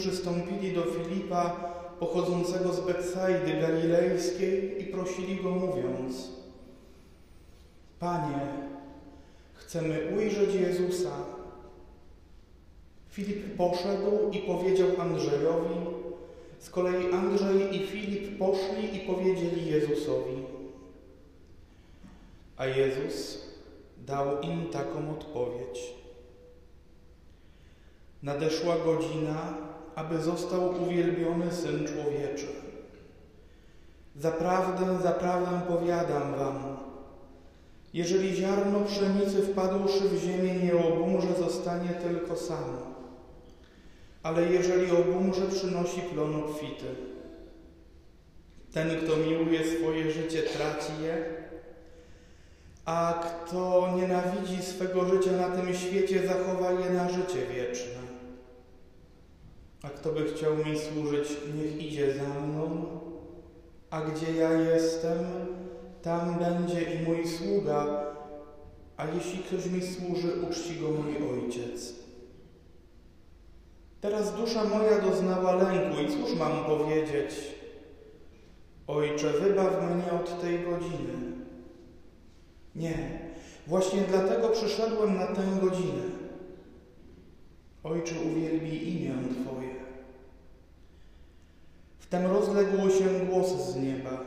przystąpili do Filipa, pochodzącego z Betsaidy Galilejskiej i prosili go mówiąc Panie, chcemy ujrzeć Jezusa. Filip poszedł i powiedział Andrzejowi, z kolei Andrzej i Filip poszli i powiedzieli Jezusowi. A Jezus dał im taką odpowiedź. Nadeszła godzina, aby został uwielbiony Syn Człowieczy. Zaprawdę, zaprawdę powiadam wam, jeżeli ziarno pszenicy wpadłszy w ziemię nie obumrze, zostanie tylko samo. Ale jeżeli obumrze, przynosi plon obfity. Ten, kto miłuje swoje życie, traci je, a kto nienawidzi swego życia na tym świecie, zachowa je na życie wieczne. A kto by chciał mi służyć, niech idzie za mną, a gdzie ja jestem, tam będzie i mój sługa, a jeśli ktoś mi służy, uczci go mój ojciec. Teraz dusza moja doznała lęku i cóż mam powiedzieć? Ojcze, wybaw mnie od tej godziny. Nie, właśnie dlatego przyszedłem na tę godzinę. Ojcze, uwielbi imię Twoje. Wtem rozległ się głos z nieba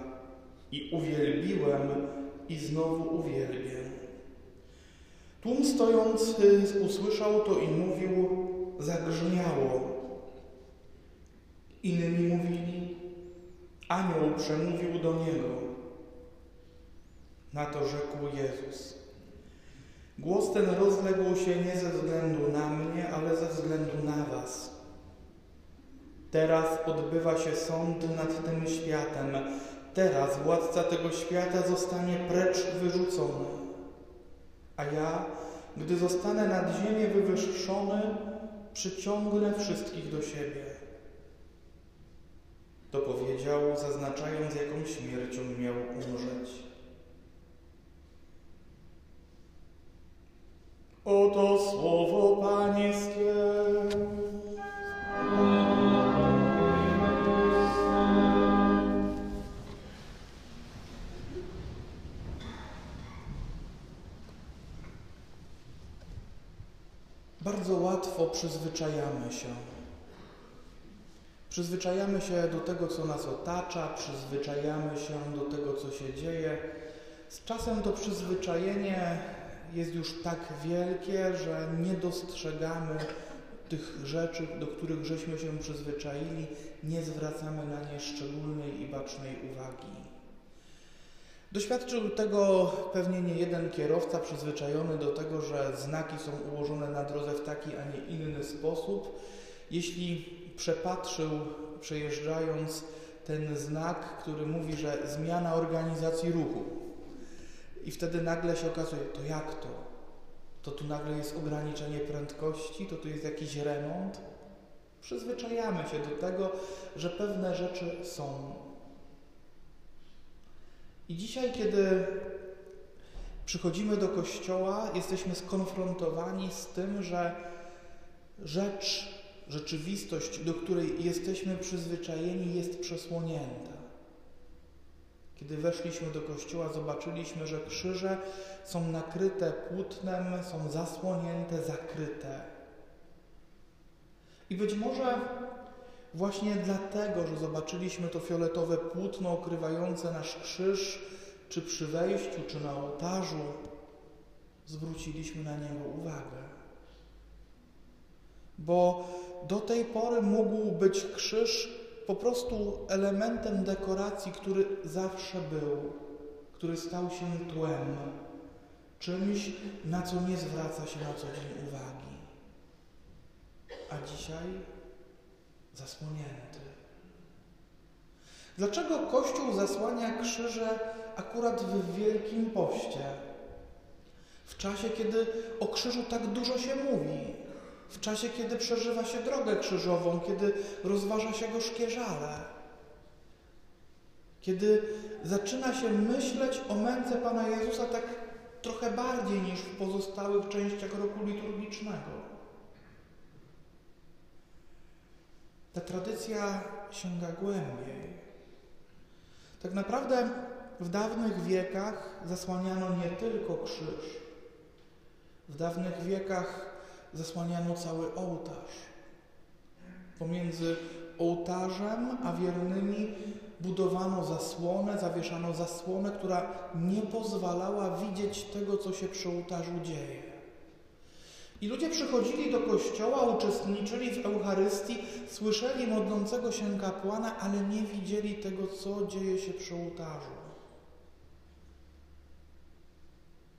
i uwielbiłem i znowu uwielbię. Tłum stojąc usłyszał to i mówił, zagrzmiało. Inni mówili, anioł przemówił do niego. Na to rzekł Jezus. Głos ten rozległ się nie ze względu na mnie, ale ze względu na was. Teraz odbywa się sąd nad tym światem. Teraz władca tego świata zostanie precz wyrzucony. A ja, gdy zostanę nad ziemię wywyższony, przyciągnę wszystkich do siebie. To powiedział, zaznaczając, jaką śmiercią miał umrzeć. Oto słowo Pańskie. Przyzwyczajamy się. Przyzwyczajamy się do tego, co nas otacza, przyzwyczajamy się do tego, co się dzieje. Z czasem to przyzwyczajenie jest już tak wielkie, że nie dostrzegamy tych rzeczy, do których żeśmy się przyzwyczaili, nie zwracamy na nie szczególnej i bacznej uwagi. Doświadczył tego pewnie nie jeden kierowca przyzwyczajony do tego, że znaki są ułożone na drodze w taki, a nie inny sposób. Jeśli przepatrzył, przejeżdżając ten znak, który mówi, że zmiana organizacji ruchu, i wtedy nagle się okazuje, to jak to? To tu nagle jest ograniczenie prędkości, to tu jest jakiś remont. Przyzwyczajamy się do tego, że pewne rzeczy są. I dzisiaj, kiedy przychodzimy do kościoła, jesteśmy skonfrontowani z tym, że rzecz, rzeczywistość, do której jesteśmy przyzwyczajeni, jest przesłonięta. Kiedy weszliśmy do kościoła, zobaczyliśmy, że krzyże są nakryte płótnem, są zasłonięte, zakryte. I być może właśnie dlatego, że zobaczyliśmy to fioletowe płótno okrywające nasz krzyż, czy przy wejściu, czy na ołtarzu, zwróciliśmy na niego uwagę. Bo do tej pory mógł być krzyż po prostu elementem dekoracji, który zawsze był, który stał się tłem, czymś, na co nie zwraca się na co dzień uwagi. A dzisiaj zasłonięty. Dlaczego Kościół zasłania krzyże akurat w Wielkim Poście? W czasie, kiedy o krzyżu tak dużo się mówi, w czasie, kiedy przeżywa się drogę krzyżową, kiedy rozważa się gorzkie żale, kiedy zaczyna się myśleć o męce Pana Jezusa tak trochę bardziej niż w pozostałych częściach roku liturgicznego. Ta tradycja sięga głębiej. Tak naprawdę w dawnych wiekach zasłaniano nie tylko krzyż. W dawnych wiekach zasłaniano cały ołtarz. Pomiędzy ołtarzem a wiernymi budowano zasłonę, zawieszano zasłonę, która nie pozwalała widzieć tego, co się przy ołtarzu dzieje. I ludzie przychodzili do kościoła, uczestniczyli w Eucharystii, słyszeli modlącego się kapłana, ale nie widzieli tego, co dzieje się przy ołtarzu.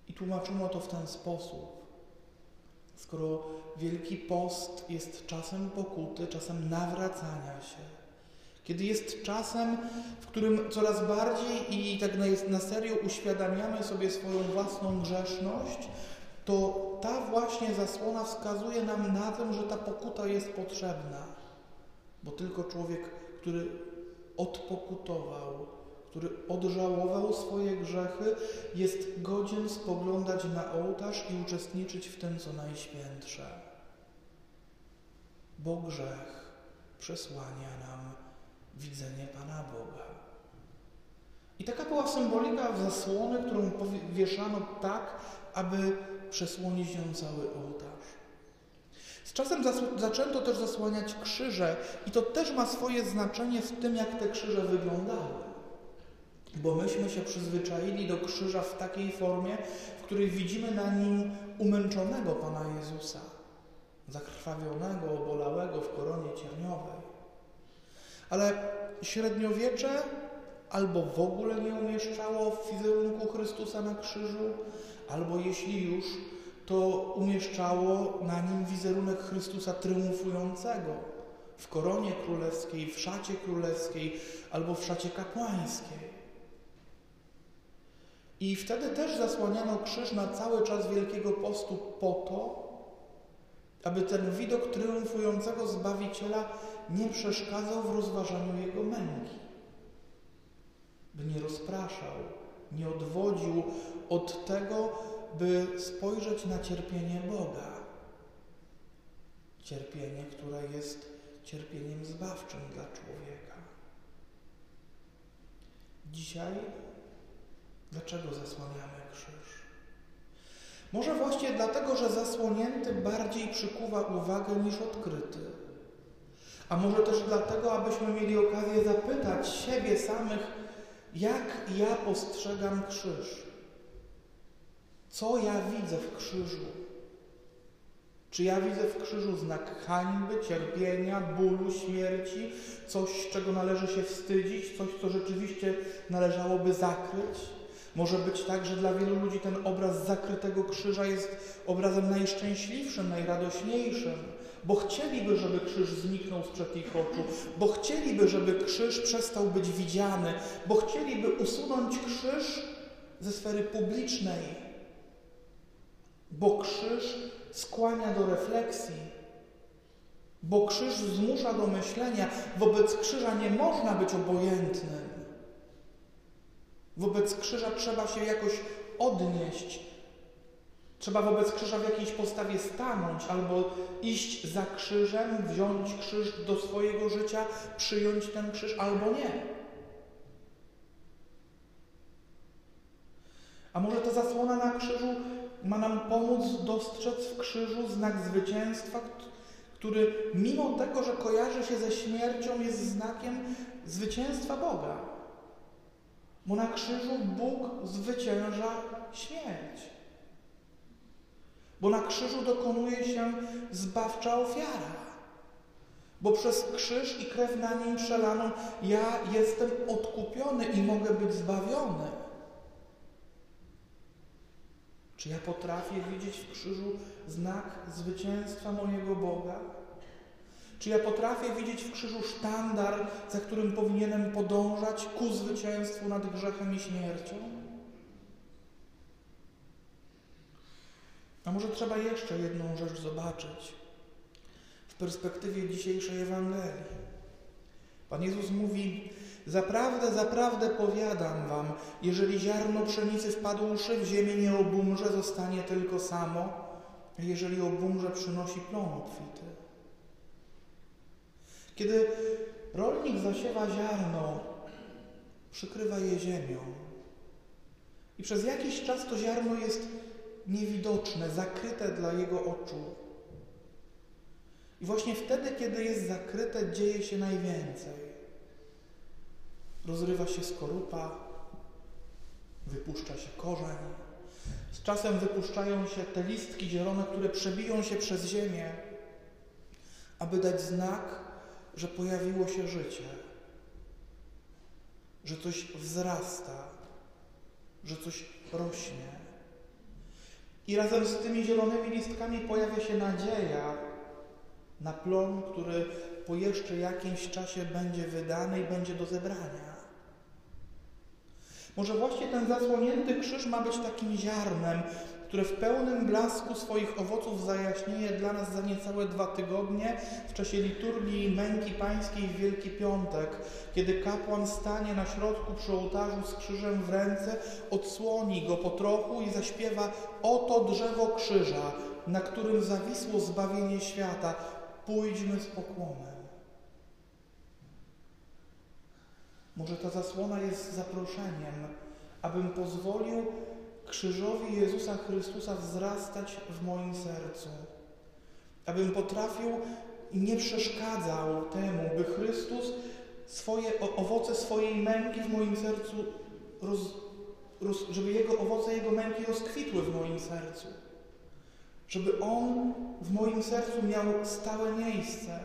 I tłumaczono to w ten sposób. Skoro Wielki Post jest czasem pokuty, czasem nawracania się, kiedy jest czasem, w którym coraz bardziej i tak na serio uświadamiamy sobie swoją własną grzeszność, to ta właśnie zasłona wskazuje nam na to, że ta pokuta jest potrzebna. Bo tylko człowiek, który odpokutował, który odżałował swoje grzechy, jest godzien spoglądać na ołtarz i uczestniczyć w tym, co najświętsze. Bo grzech przesłania nam widzenie Pana Boga. I taka była symbolika zasłony, którą wieszano tak, aby przesłonić ją cały ołtarz. Z czasem zaczęto też zasłaniać krzyże i to też ma swoje znaczenie w tym, jak te krzyże wyglądały. Bo myśmy się przyzwyczaili do krzyża w takiej formie, w której widzimy na nim umęczonego Pana Jezusa, zakrwawionego, obolałego w koronie cierniowej. Ale średniowiecze albo w ogóle nie umieszczało wizerunku Chrystusa na krzyżu, albo jeśli już, to umieszczało na nim wizerunek Chrystusa triumfującego w koronie królewskiej, w szacie królewskiej albo w szacie kapłańskiej. I wtedy też zasłaniano krzyż na cały czas Wielkiego Postu po to, aby ten widok triumfującego Zbawiciela nie przeszkadzał w rozważaniu Jego męki, by nie rozpraszał, nie odwodził od tego, by spojrzeć na cierpienie Boga. Cierpienie, które jest cierpieniem zbawczym dla człowieka. Dzisiaj dlaczego zasłaniamy krzyż? Może właśnie dlatego, że zasłonięty bardziej przykuwa uwagę niż odkryty. A może też dlatego, abyśmy mieli okazję zapytać siebie samych, jak ja postrzegam krzyż? Co ja widzę w krzyżu? Czy ja widzę w krzyżu znak hańby, cierpienia, bólu, śmierci, coś, czego należy się wstydzić, coś, co rzeczywiście należałoby zakryć? Może być tak, że dla wielu ludzi ten obraz zakrytego krzyża jest obrazem najszczęśliwszym, najradośniejszym, bo chcieliby, żeby krzyż zniknął sprzed ich oczu, bo chcieliby, żeby krzyż przestał być widziany, bo chcieliby usunąć krzyż ze sfery publicznej, bo krzyż skłania do refleksji, bo krzyż zmusza do myślenia. Wobec krzyża nie można być obojętnym. Wobec krzyża trzeba się jakoś odnieść. Trzeba wobec krzyża w jakiejś postawie stanąć albo iść za krzyżem, wziąć krzyż do swojego życia, przyjąć ten krzyż albo nie. A może ta zasłona na krzyżu ma nam pomóc dostrzec w krzyżu znak zwycięstwa, który mimo tego, że kojarzy się ze śmiercią, jest znakiem zwycięstwa Boga. Bo na krzyżu Bóg zwycięża śmierć. Bo na krzyżu dokonuje się zbawcza ofiara. Bo przez krzyż i krew na nim przelaną ja jestem odkupiony i mogę być zbawiony. Czy ja potrafię widzieć w krzyżu znak zwycięstwa mojego Boga? Czy ja potrafię widzieć w krzyżu sztandar, za którym powinienem podążać ku zwycięstwu nad grzechem i śmiercią? A może trzeba jeszcze jedną rzecz zobaczyć w perspektywie dzisiejszej Ewangelii. Pan Jezus mówi: Zaprawdę, zaprawdę powiadam wam, jeżeli ziarno pszenicy wpadłszy w ziemię nie obumrze, zostanie tylko samo, a jeżeli obumrze, przynosi plon obfity. Kiedy rolnik zasiewa ziarno, przykrywa je ziemią i przez jakiś czas to ziarno jest niewidoczne, zakryte dla jego oczu. I właśnie wtedy, kiedy jest zakryte, dzieje się najwięcej. Rozrywa się skorupa, wypuszcza się korzeń. Z czasem wypuszczają się te listki zielone, które przebiją się przez ziemię, aby dać znak, że pojawiło się życie, że coś wzrasta, że coś rośnie. I razem z tymi zielonymi listkami pojawia się nadzieja na plon, który po jeszcze jakimś czasie będzie wydany i będzie do zebrania. Może właśnie ten zasłonięty krzyż ma być takim ziarnem, które w pełnym blasku swoich owoców zajaśnieje dla nas za niecałe dwa tygodnie w czasie liturgii męki pańskiej w Wielki Piątek, kiedy kapłan stanie na środku przy ołtarzu z krzyżem w ręce, odsłoni go po trochu i zaśpiewa Oto drzewo krzyża, na którym zawisło zbawienie świata. Pójdźmy z pokłonem. Może ta zasłona jest zaproszeniem, abym pozwolił krzyżowi Jezusa Chrystusa wzrastać w moim sercu. Abym potrafił i nie przeszkadzał temu, by Chrystus swoje owoce swojej męki w moim sercu, roz, roz, żeby Jego owoce Jego męki rozkwitły w moim sercu. Żeby On w moim sercu miał stałe miejsce.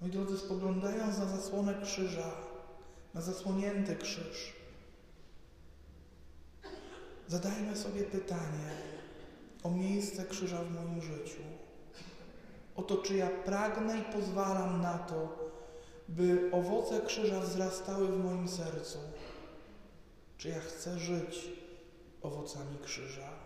Moi drodzy, spoglądając na zasłonę krzyża, na zasłonięty krzyż. Zadajmy sobie pytanie o miejsce krzyża w moim życiu. O to, czy ja pragnę i pozwalam na to, by owoce krzyża wzrastały w moim sercu. Czy ja chcę żyć owocami krzyża.